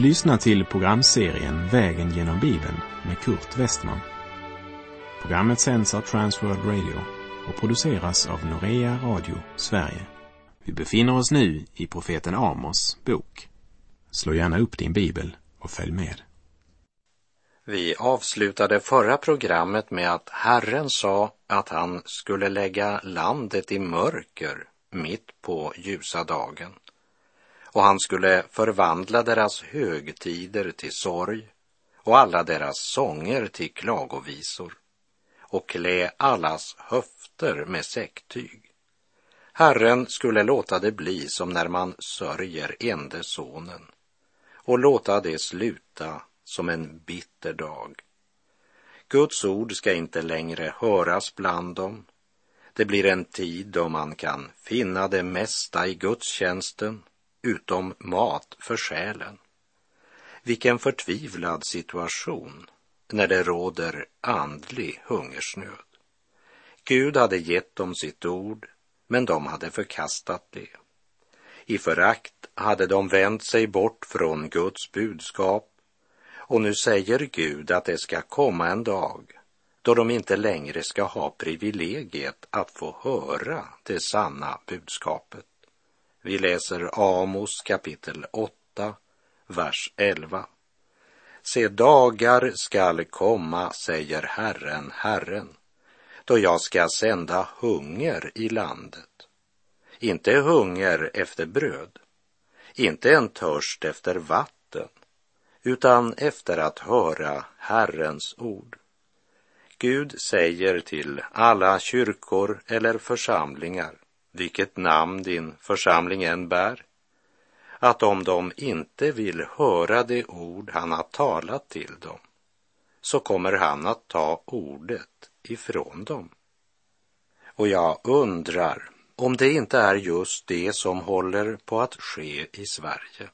Du lyssnar till programserien Vägen genom Bibeln med Kurt Westman. Programmet sänds av Transworld Radio och produceras av Norea Radio Sverige. Vi befinner oss nu i profeten Amos bok. Slå gärna upp din bibel och följ med. Vi avslutade förra programmet med att Herren sa att han skulle lägga landet i mörker mitt på ljusa dagen och han skulle förvandla deras högtider till sorg och alla deras sånger till klagovisor och klä allas höfter med säcktyg. Herren skulle låta det bli som när man sörjer ende sonen och låta det sluta som en bitter dag. Guds ord ska inte längre höras bland dem. Det blir en tid då man kan finna det mesta i gudstjänsten utom mat för själen. Vilken förtvivlad situation när det råder andlig hungersnöd. Gud hade gett dem sitt ord, men de hade förkastat det. I förakt hade de vänt sig bort från Guds budskap och nu säger Gud att det ska komma en dag då de inte längre ska ha privilegiet att få höra det sanna budskapet. Vi läser Amos kapitel 8, vers 11. Se, dagar skall komma, säger Herren, Herren, då jag ska sända hunger i landet. Inte hunger efter bröd, inte en törst efter vatten, utan efter att höra Herrens ord. Gud säger till alla kyrkor eller församlingar, vilket namn din församling än bär, att om de inte vill höra det ord han har talat till dem, så kommer han att ta ordet ifrån dem. Och jag undrar om det inte är just det som håller på att ske i Sverige.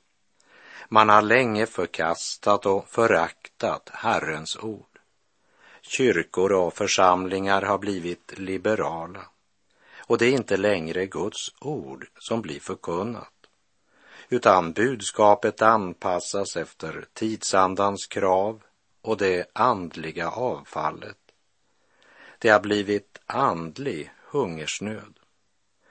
Man har länge förkastat och föraktat Herrens ord. Kyrkor och församlingar har blivit liberala och det är inte längre Guds ord som blir förkunnat, utan budskapet anpassas efter tidsandans krav och det andliga avfallet. Det har blivit andlig hungersnöd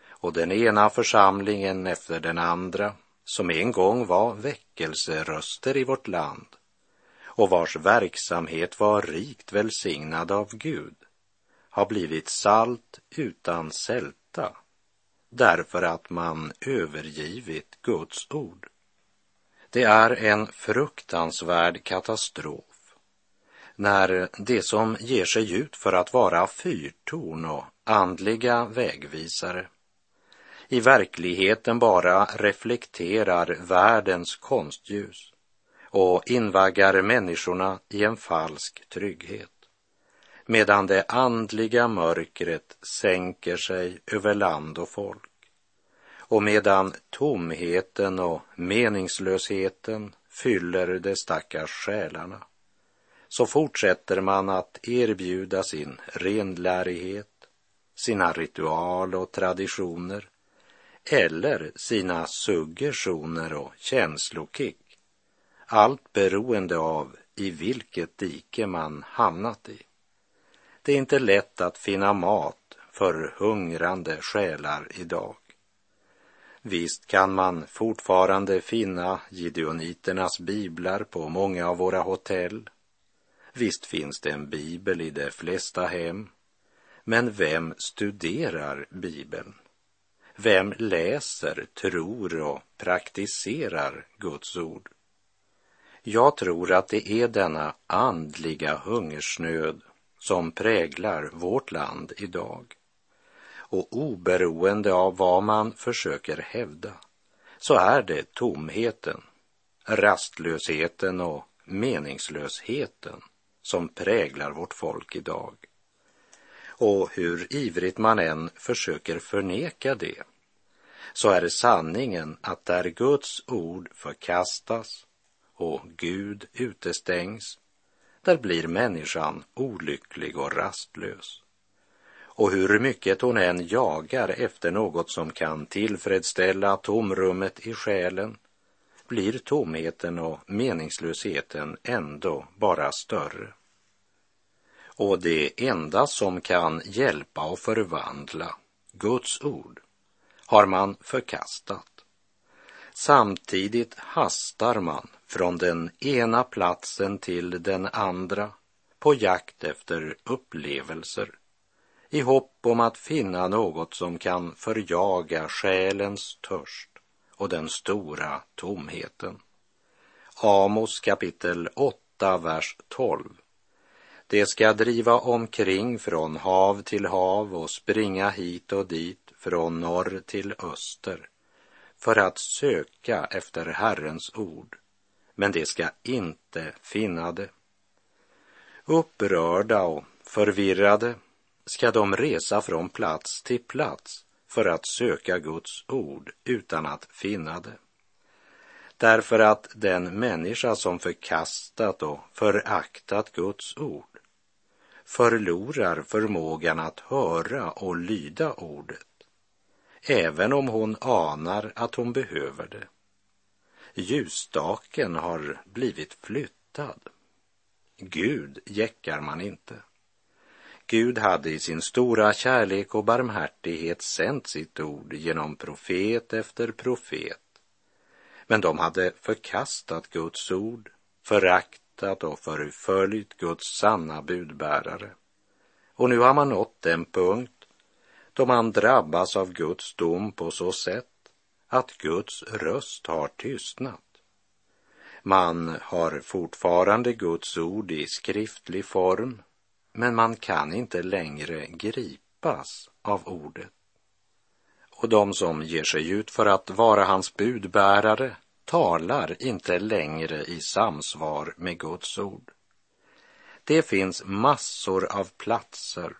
och den ena församlingen efter den andra som en gång var väckelseröster i vårt land och vars verksamhet var rikt välsignad av Gud har blivit salt utan sälta därför att man övergivit Guds ord. Det är en fruktansvärd katastrof när det som ger sig ut för att vara fyrtorn och andliga vägvisare i verkligheten bara reflekterar världens konstljus och invaggar människorna i en falsk trygghet medan det andliga mörkret sänker sig över land och folk och medan tomheten och meningslösheten fyller de stackars själarna så fortsätter man att erbjuda sin renlärighet, sina ritual och traditioner eller sina suggestioner och känslokick. Allt beroende av i vilket dike man hamnat i. Det är inte lätt att finna mat för hungrande själar idag. Visst kan man fortfarande finna gideoniternas biblar på många av våra hotell. Visst finns det en bibel i de flesta hem. Men vem studerar bibeln? Vem läser, tror och praktiserar Guds ord? Jag tror att det är denna andliga hungersnöd som präglar vårt land idag. Och oberoende av vad man försöker hävda så är det tomheten, rastlösheten och meningslösheten som präglar vårt folk idag. Och hur ivrigt man än försöker förneka det så är sanningen att där Guds ord förkastas och Gud utestängs där blir människan olycklig och rastlös. Och hur mycket hon än jagar efter något som kan tillfredsställa tomrummet i själen blir tomheten och meningslösheten ändå bara större. Och det enda som kan hjälpa och förvandla Guds ord har man förkastat. Samtidigt hastar man från den ena platsen till den andra på jakt efter upplevelser i hopp om att finna något som kan förjaga själens törst och den stora tomheten. Amos kapitel 8, vers 12. Det ska driva omkring från hav till hav och springa hit och dit från norr till öster för att söka efter Herrens ord, men det ska inte finna det. Upprörda och förvirrade ska de resa från plats till plats för att söka Guds ord utan att finna det. Därför att den människa som förkastat och föraktat Guds ord förlorar förmågan att höra och lyda ordet, även om hon anar att hon behöver det. Ljusstaken har blivit flyttad. Gud jäckar man inte. Gud hade i sin stora kärlek och barmhärtighet sänt sitt ord genom profet efter profet. Men de hade förkastat Guds ord, föraktat och förföljt Guds sanna budbärare. Och nu har man nått den punkt då man drabbas av Guds dom på så sätt att Guds röst har tystnat. Man har fortfarande Guds ord i skriftlig form men man kan inte längre gripas av ordet. Och de som ger sig ut för att vara hans budbärare talar inte längre i samsvar med Guds ord. Det finns massor av platser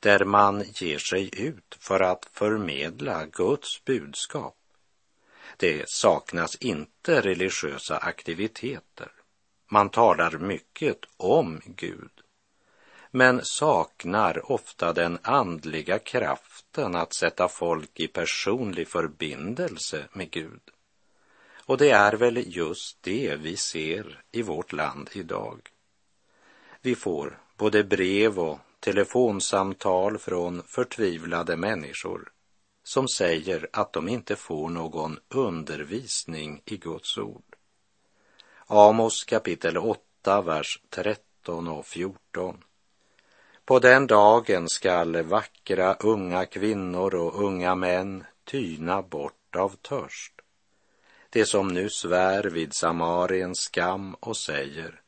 där man ger sig ut för att förmedla Guds budskap. Det saknas inte religiösa aktiviteter. Man talar mycket om Gud men saknar ofta den andliga kraften att sätta folk i personlig förbindelse med Gud. Och det är väl just det vi ser i vårt land idag. Vi får både brev och telefonsamtal från förtvivlade människor som säger att de inte får någon undervisning i Guds ord. Amos kapitel 8, vers 13 och 14 på den dagen skall vackra unga kvinnor och unga män tyna bort av törst. Det som nu svär vid Samariens skam och säger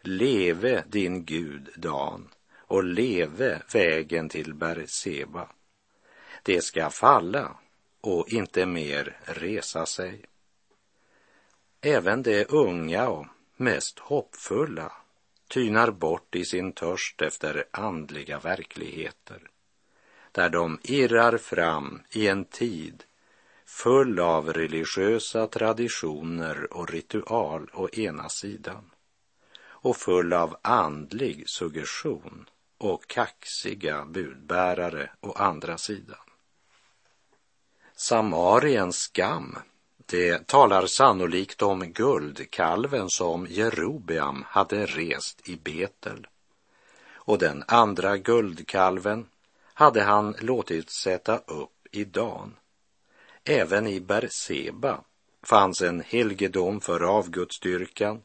Leve din Gud, Dan, och leve vägen till Berseba. Det ska falla och inte mer resa sig. Även de unga och mest hoppfulla tynar bort i sin törst efter andliga verkligheter, där de irrar fram i en tid full av religiösa traditioner och ritual å ena sidan och full av andlig suggestion och kaxiga budbärare å andra sidan. Samariens skam det talar sannolikt om guldkalven som Jerobeam hade rest i Betel. Och den andra guldkalven hade han låtit sätta upp i Dan. Även i Berseba fanns en helgedom för avgudsdyrkan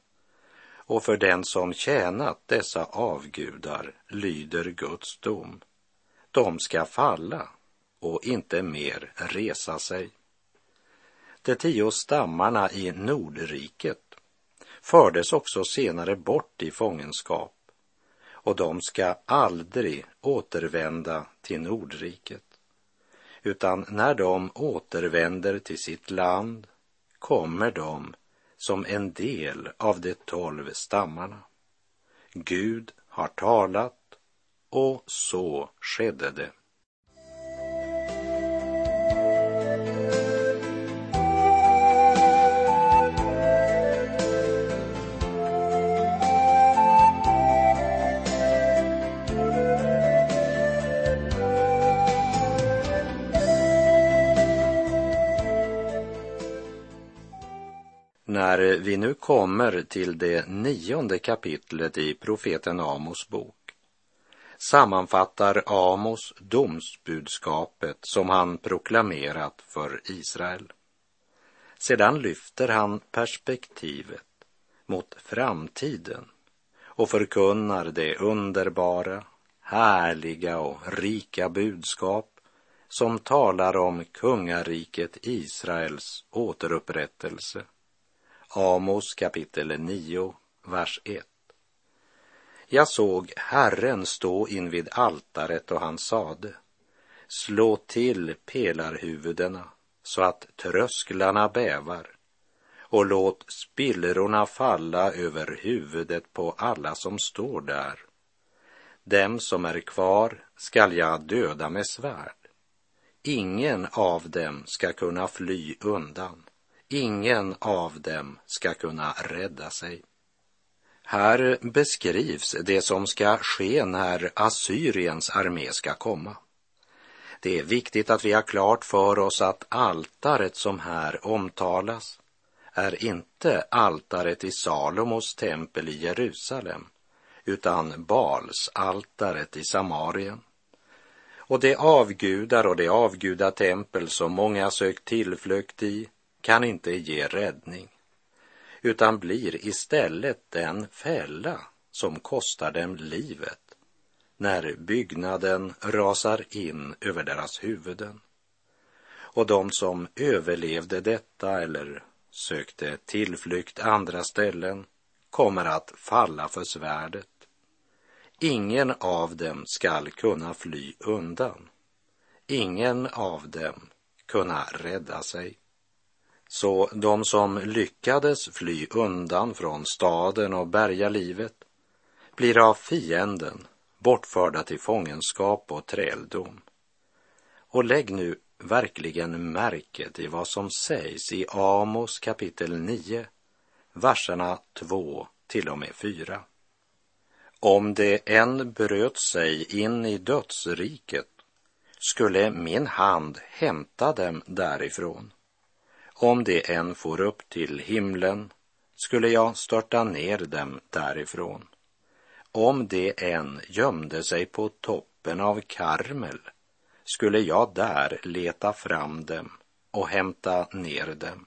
och för den som tjänat dessa avgudar lyder Guds dom. De ska falla och inte mer resa sig de tio stammarna i Nordriket fördes också senare bort i fångenskap och de ska aldrig återvända till Nordriket utan när de återvänder till sitt land kommer de som en del av de tolv stammarna. Gud har talat och så skedde det. När vi nu kommer till det nionde kapitlet i profeten Amos bok sammanfattar Amos domsbudskapet som han proklamerat för Israel. Sedan lyfter han perspektivet mot framtiden och förkunnar det underbara, härliga och rika budskap som talar om kungariket Israels återupprättelse. Amos kapitel 9, vers 1. Jag såg Herren stå invid altaret och han sade, slå till pelarhuvudena så att trösklarna bävar och låt spillrorna falla över huvudet på alla som står där. Dem som är kvar skall jag döda med svärd. Ingen av dem ska kunna fly undan. Ingen av dem ska kunna rädda sig. Här beskrivs det som ska ske när Assyriens armé ska komma. Det är viktigt att vi har klart för oss att altaret som här omtalas är inte altaret i Salomos tempel i Jerusalem, utan Bals altaret i Samarien. Och det avgudar och det avgudatempel som många sökt tillflykt i kan inte ge räddning, utan blir istället den fälla som kostar dem livet när byggnaden rasar in över deras huvuden. Och de som överlevde detta eller sökte tillflykt andra ställen kommer att falla för svärdet. Ingen av dem skall kunna fly undan. Ingen av dem kunna rädda sig. Så de som lyckades fly undan från staden och bärga livet blir av fienden bortförda till fångenskap och träldom. Och lägg nu verkligen märke till vad som sägs i Amos kapitel 9, verserna 2 till och med 4. Om det än bröt sig in i dödsriket skulle min hand hämta dem därifrån. Om det än for upp till himlen skulle jag störta ner dem därifrån. Om det än gömde sig på toppen av Karmel skulle jag där leta fram dem och hämta ner dem.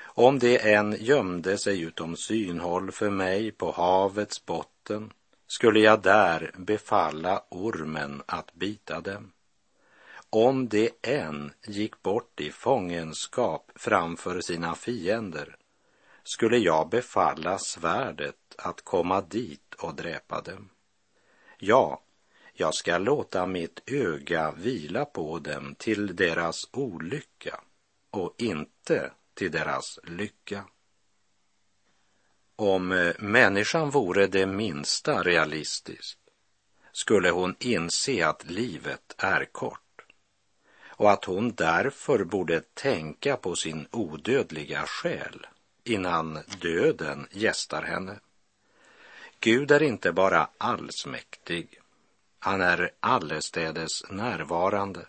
Om det än gömde sig utom synhåll för mig på havets botten skulle jag där befalla ormen att bita dem. Om det än gick bort i fångenskap framför sina fiender skulle jag befalla svärdet att komma dit och dräpa dem. Ja, jag ska låta mitt öga vila på dem till deras olycka och inte till deras lycka. Om eh, människan vore det minsta realistisk skulle hon inse att livet är kort och att hon därför borde tänka på sin odödliga själ innan döden gästar henne. Gud är inte bara allsmäktig, han är allestädes närvarande.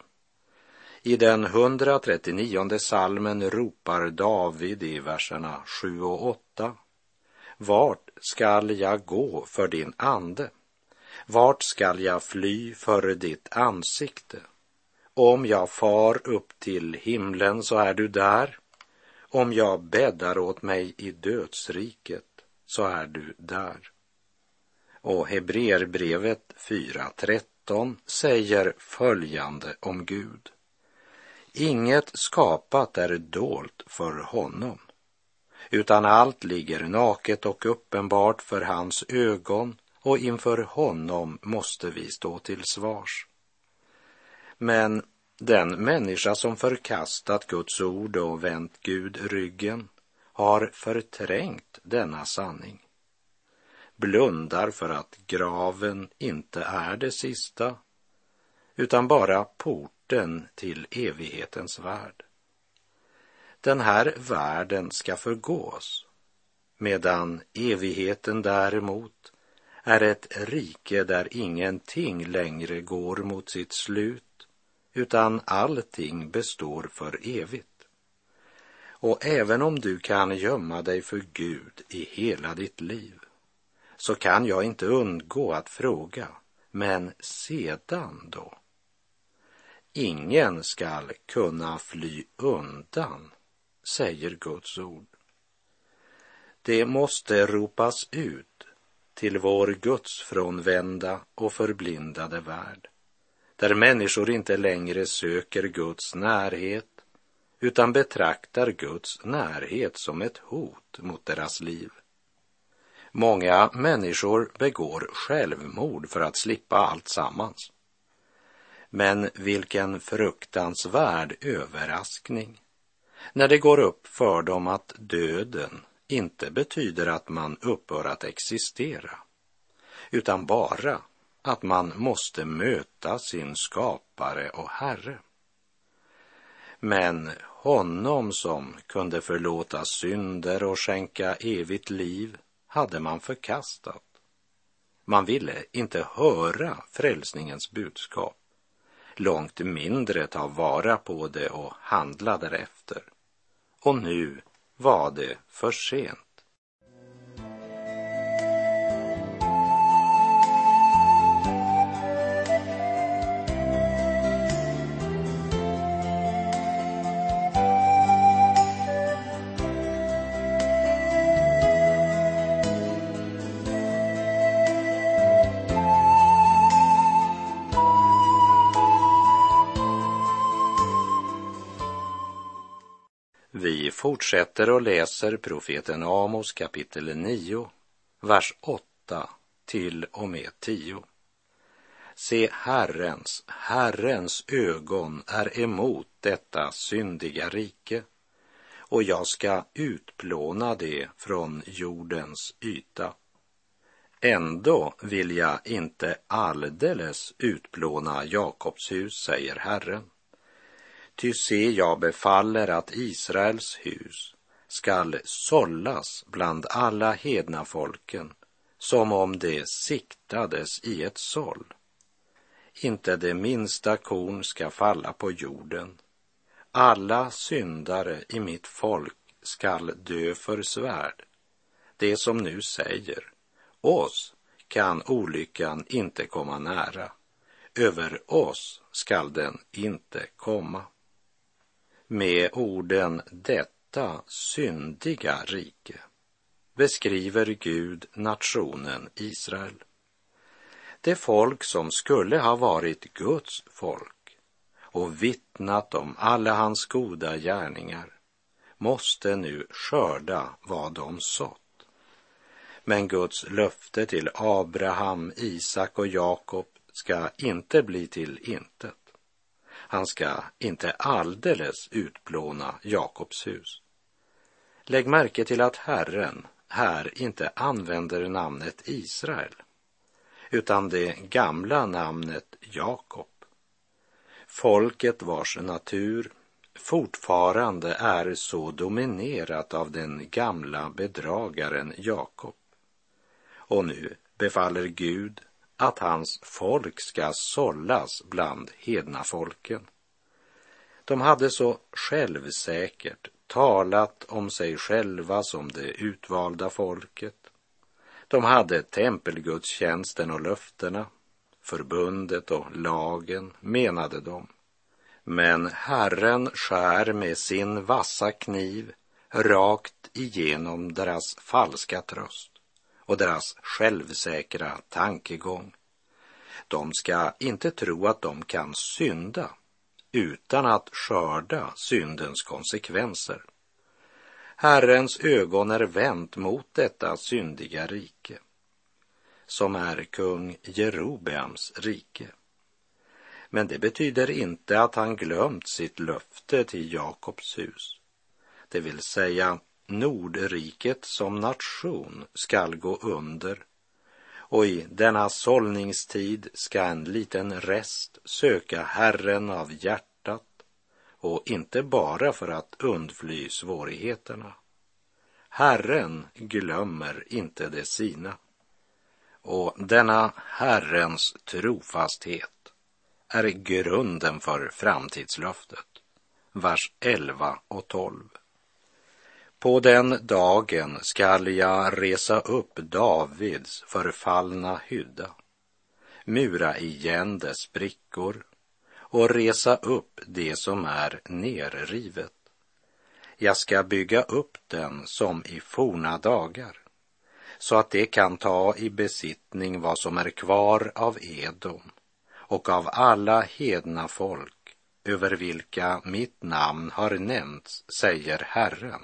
I den 139 salmen ropar David i verserna 7 och 8. Vart skall jag gå för din ande? Vart skall jag fly för ditt ansikte? Om jag far upp till himlen så är du där. Om jag bäddar åt mig i dödsriket så är du där. Och Hebreerbrevet 4.13 säger följande om Gud. Inget skapat är dolt för honom, utan allt ligger naket och uppenbart för hans ögon och inför honom måste vi stå till svars. Men den människa som förkastat Guds ord och vänt Gud ryggen har förträngt denna sanning blundar för att graven inte är det sista, utan bara porten till evighetens värld. Den här världen ska förgås, medan evigheten däremot är ett rike där ingenting längre går mot sitt slut, utan allting består för evigt. Och även om du kan gömma dig för Gud i hela ditt liv så kan jag inte undgå att fråga, men sedan då? Ingen skall kunna fly undan, säger Guds ord. Det måste ropas ut till vår gudsfrånvända och förblindade värld, där människor inte längre söker Guds närhet utan betraktar Guds närhet som ett hot mot deras liv. Många människor begår självmord för att slippa allt sammans. Men vilken fruktansvärd överraskning när det går upp för dem att döden inte betyder att man upphör att existera, utan bara att man måste möta sin skapare och Herre. Men honom som kunde förlåta synder och skänka evigt liv hade man förkastat. Man ville inte höra frälsningens budskap, långt mindre ta vara på det och handla därefter. Och nu var det för sent. Fortsätter och läser profeten Amos kapitel 9, vers 8 till och med 10. Se, Herrens, Herrens ögon är emot detta syndiga rike och jag ska utplåna det från jordens yta. Ändå vill jag inte alldeles utplåna Jakobs hus, säger Herren. Ty se, jag befaller att Israels hus skall sållas bland alla hedna folken som om det siktades i ett såll. Inte det minsta korn ska falla på jorden. Alla syndare i mitt folk skall dö för svärd. Det som nu säger, oss kan olyckan inte komma nära. Över oss skall den inte komma med orden detta syndiga rike beskriver Gud nationen Israel. Det folk som skulle ha varit Guds folk och vittnat om alla hans goda gärningar måste nu skörda vad de sått. Men Guds löfte till Abraham, Isak och Jakob ska inte bli till intet. Han ska inte alldeles utplåna Jakobs hus. Lägg märke till att Herren här inte använder namnet Israel, utan det gamla namnet Jakob. Folket vars natur fortfarande är så dominerat av den gamla bedragaren Jakob. Och nu befaller Gud att hans folk ska sållas bland hedna folken. De hade så självsäkert talat om sig själva som det utvalda folket. De hade tempelgudstjänsten och löftena, förbundet och lagen, menade de. Men Herren skär med sin vassa kniv rakt igenom deras falska tröst och deras självsäkra tankegång. De ska inte tro att de kan synda utan att skörda syndens konsekvenser. Herrens ögon är vänt mot detta syndiga rike, som är kung Jerobeams rike. Men det betyder inte att han glömt sitt löfte till Jakobs hus, det vill säga Nordriket som nation skall gå under och i denna sållningstid ska en liten rest söka Herren av hjärtat och inte bara för att undfly svårigheterna. Herren glömmer inte det sina. Och denna Herrens trofasthet är grunden för framtidslöftet. Vers 11 och 12. På den dagen skall jag resa upp Davids förfallna hydda, mura igen dess sprickor och resa upp det som är nerrivet. Jag ska bygga upp den som i forna dagar, så att det kan ta i besittning vad som är kvar av Edom och av alla hedna folk över vilka mitt namn har nämnts, säger Herren,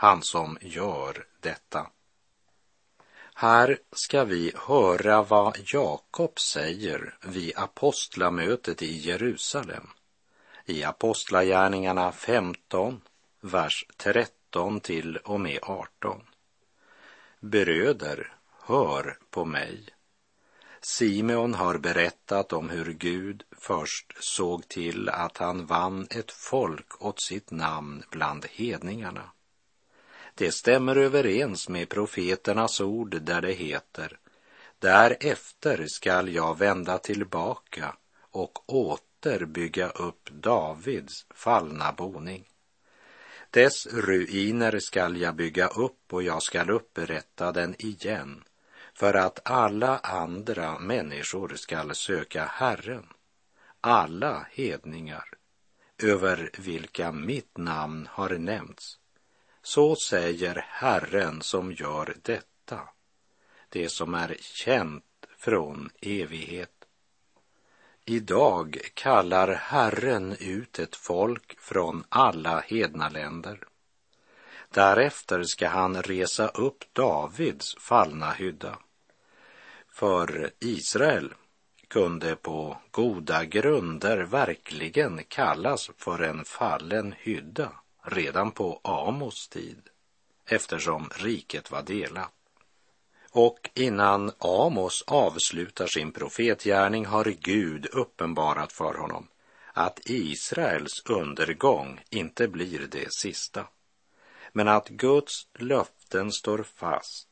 han som gör detta. Här ska vi höra vad Jakob säger vid apostlamötet i Jerusalem i Apostlagärningarna 15, vers 13 till och med 18. Bröder, hör på mig. Simeon har berättat om hur Gud först såg till att han vann ett folk åt sitt namn bland hedningarna. Det stämmer överens med profeternas ord där det heter Därefter skall jag vända tillbaka och åter bygga upp Davids fallna boning. Dess ruiner skall jag bygga upp och jag skall upprätta den igen för att alla andra människor skall söka Herren, alla hedningar över vilka mitt namn har nämnts. Så säger Herren som gör detta, det som är känt från evighet. Idag kallar Herren ut ett folk från alla hedna länder. Därefter ska han resa upp Davids fallna hydda. För Israel kunde på goda grunder verkligen kallas för en fallen hydda redan på Amos tid, eftersom riket var delat. Och innan Amos avslutar sin profetgärning har Gud uppenbarat för honom att Israels undergång inte blir det sista, men att Guds löften står fast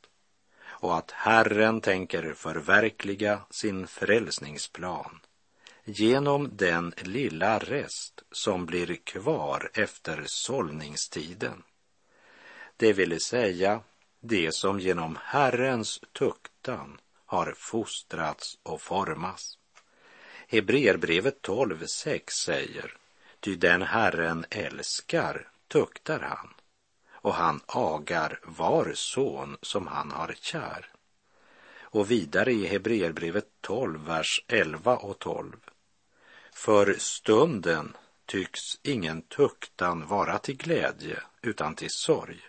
och att Herren tänker förverkliga sin frälsningsplan genom den lilla rest som blir kvar efter sållningstiden. Det vill säga det som genom Herrens tuktan har fostrats och formats. Hebreerbrevet 12.6 säger, ty den Herren älskar tuktar han och han agar var son som han har kär. Och vidare i Hebreerbrevet 12, vers 11 och 12. För stunden tycks ingen tuktan vara till glädje utan till sorg.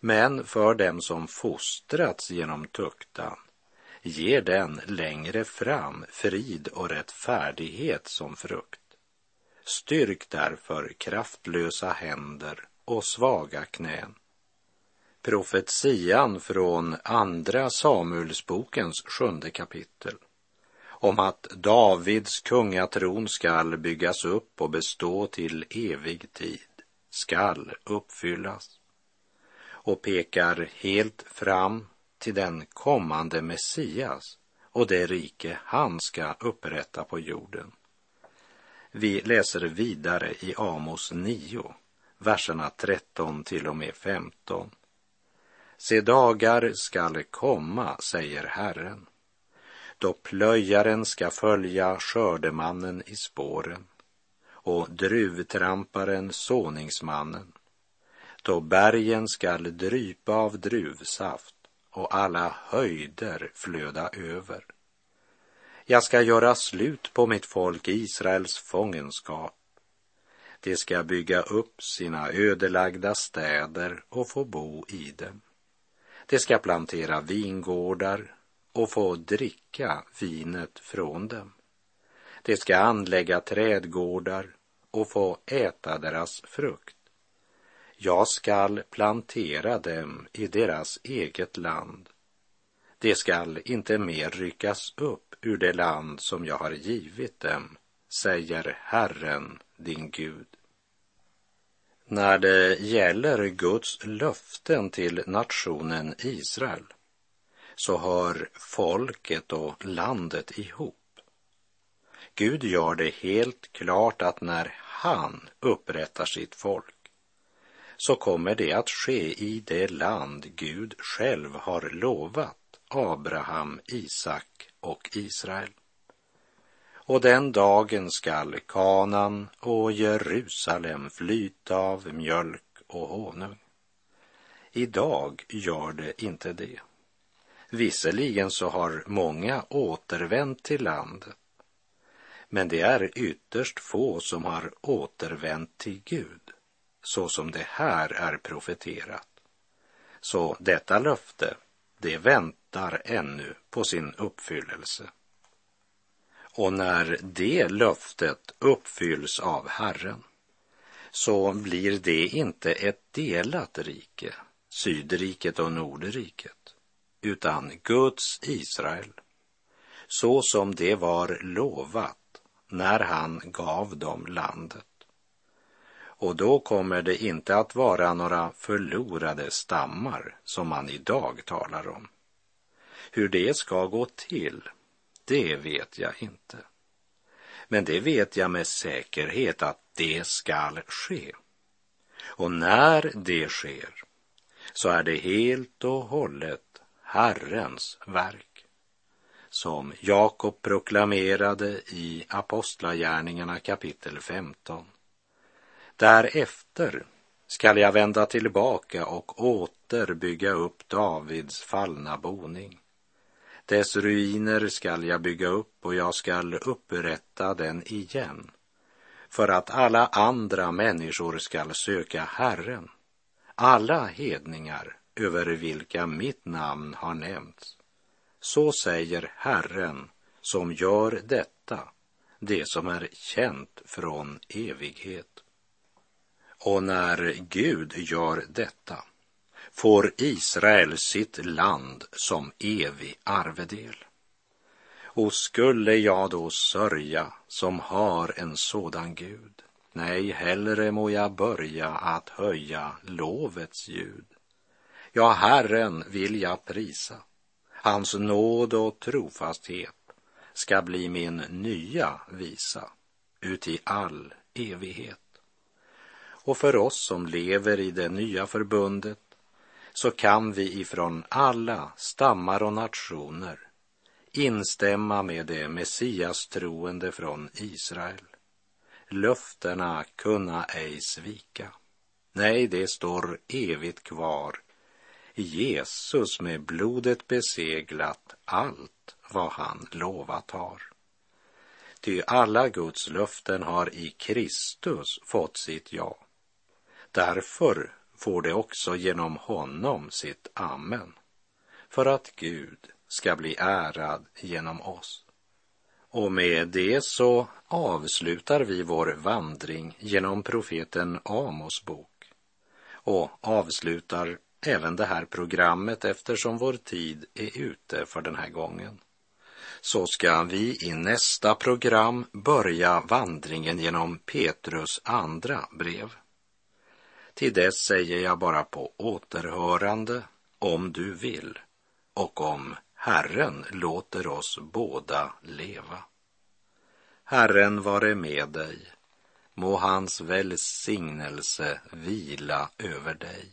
Men för dem som fostrats genom tuktan ger den längre fram frid och rättfärdighet som frukt. Styrk därför kraftlösa händer och svaga knän. Profetian från Andra Samuelsbokens sjunde kapitel om att Davids kungatron skall byggas upp och bestå till evig tid skall uppfyllas och pekar helt fram till den kommande Messias och det rike han ska upprätta på jorden. Vi läser vidare i Amos 9, verserna 13 till och med 15. Se dagar skall komma, säger Herren, då plöjaren ska följa skördemannen i spåren och druvtramparen såningsmannen, då bergen skall drypa av druvsaft och alla höjder flöda över. Jag ska göra slut på mitt folk Israels fångenskap de ska bygga upp sina ödelagda städer och få bo i dem. De ska plantera vingårdar och få dricka vinet från dem. De ska anlägga trädgårdar och få äta deras frukt. Jag skall plantera dem i deras eget land. De skall inte mer ryckas upp ur det land som jag har givit dem, säger Herren, din Gud. När det gäller Guds löften till nationen Israel så hör folket och landet ihop. Gud gör det helt klart att när han upprättar sitt folk så kommer det att ske i det land Gud själv har lovat Abraham, Isak och Israel. Och den dagen skall Kanan och Jerusalem flyta av mjölk och honung. Idag gör det inte det. Visserligen så har många återvänt till landet, men det är ytterst få som har återvänt till Gud, så som det här är profeterat. Så detta löfte, det väntar ännu på sin uppfyllelse. Och när det löftet uppfylls av Herren, så blir det inte ett delat rike, Sydriket och Nordriket, utan Guds Israel, så som det var lovat när han gav dem landet. Och då kommer det inte att vara några förlorade stammar som man idag talar om. Hur det ska gå till, det vet jag inte. Men det vet jag med säkerhet att det skall ske. Och när det sker så är det helt och hållet Herrens verk. Som Jakob proklamerade i Apostlagärningarna kapitel 15. Därefter skall jag vända tillbaka och åter bygga upp Davids fallna boning. Dess ruiner skall jag bygga upp och jag skall upprätta den igen för att alla andra människor skall söka Herren alla hedningar över vilka mitt namn har nämnts. Så säger Herren som gör detta, det som är känt från evighet. Och när Gud gör detta får Israel sitt land som evig arvedel. Och skulle jag då sörja som har en sådan Gud, Nej, hellre må jag börja att höja lovets ljud. Ja, Herren vill jag prisa. Hans nåd och trofasthet ska bli min nya visa uti all evighet. Och för oss som lever i det nya förbundet så kan vi ifrån alla stammar och nationer instämma med det Messias troende från Israel löftena kunna ej svika. Nej, det står evigt kvar. Jesus med blodet beseglat allt vad han lovat har. Ty alla Guds löften har i Kristus fått sitt ja. Därför får det också genom honom sitt amen, för att Gud ska bli ärad genom oss. Och med det så avslutar vi vår vandring genom profeten Amos bok och avslutar även det här programmet eftersom vår tid är ute för den här gången. Så ska vi i nästa program börja vandringen genom Petrus andra brev. Till dess säger jag bara på återhörande om du vill och om Herren låter oss båda leva. Herren vare med dig. Må hans välsignelse vila över dig.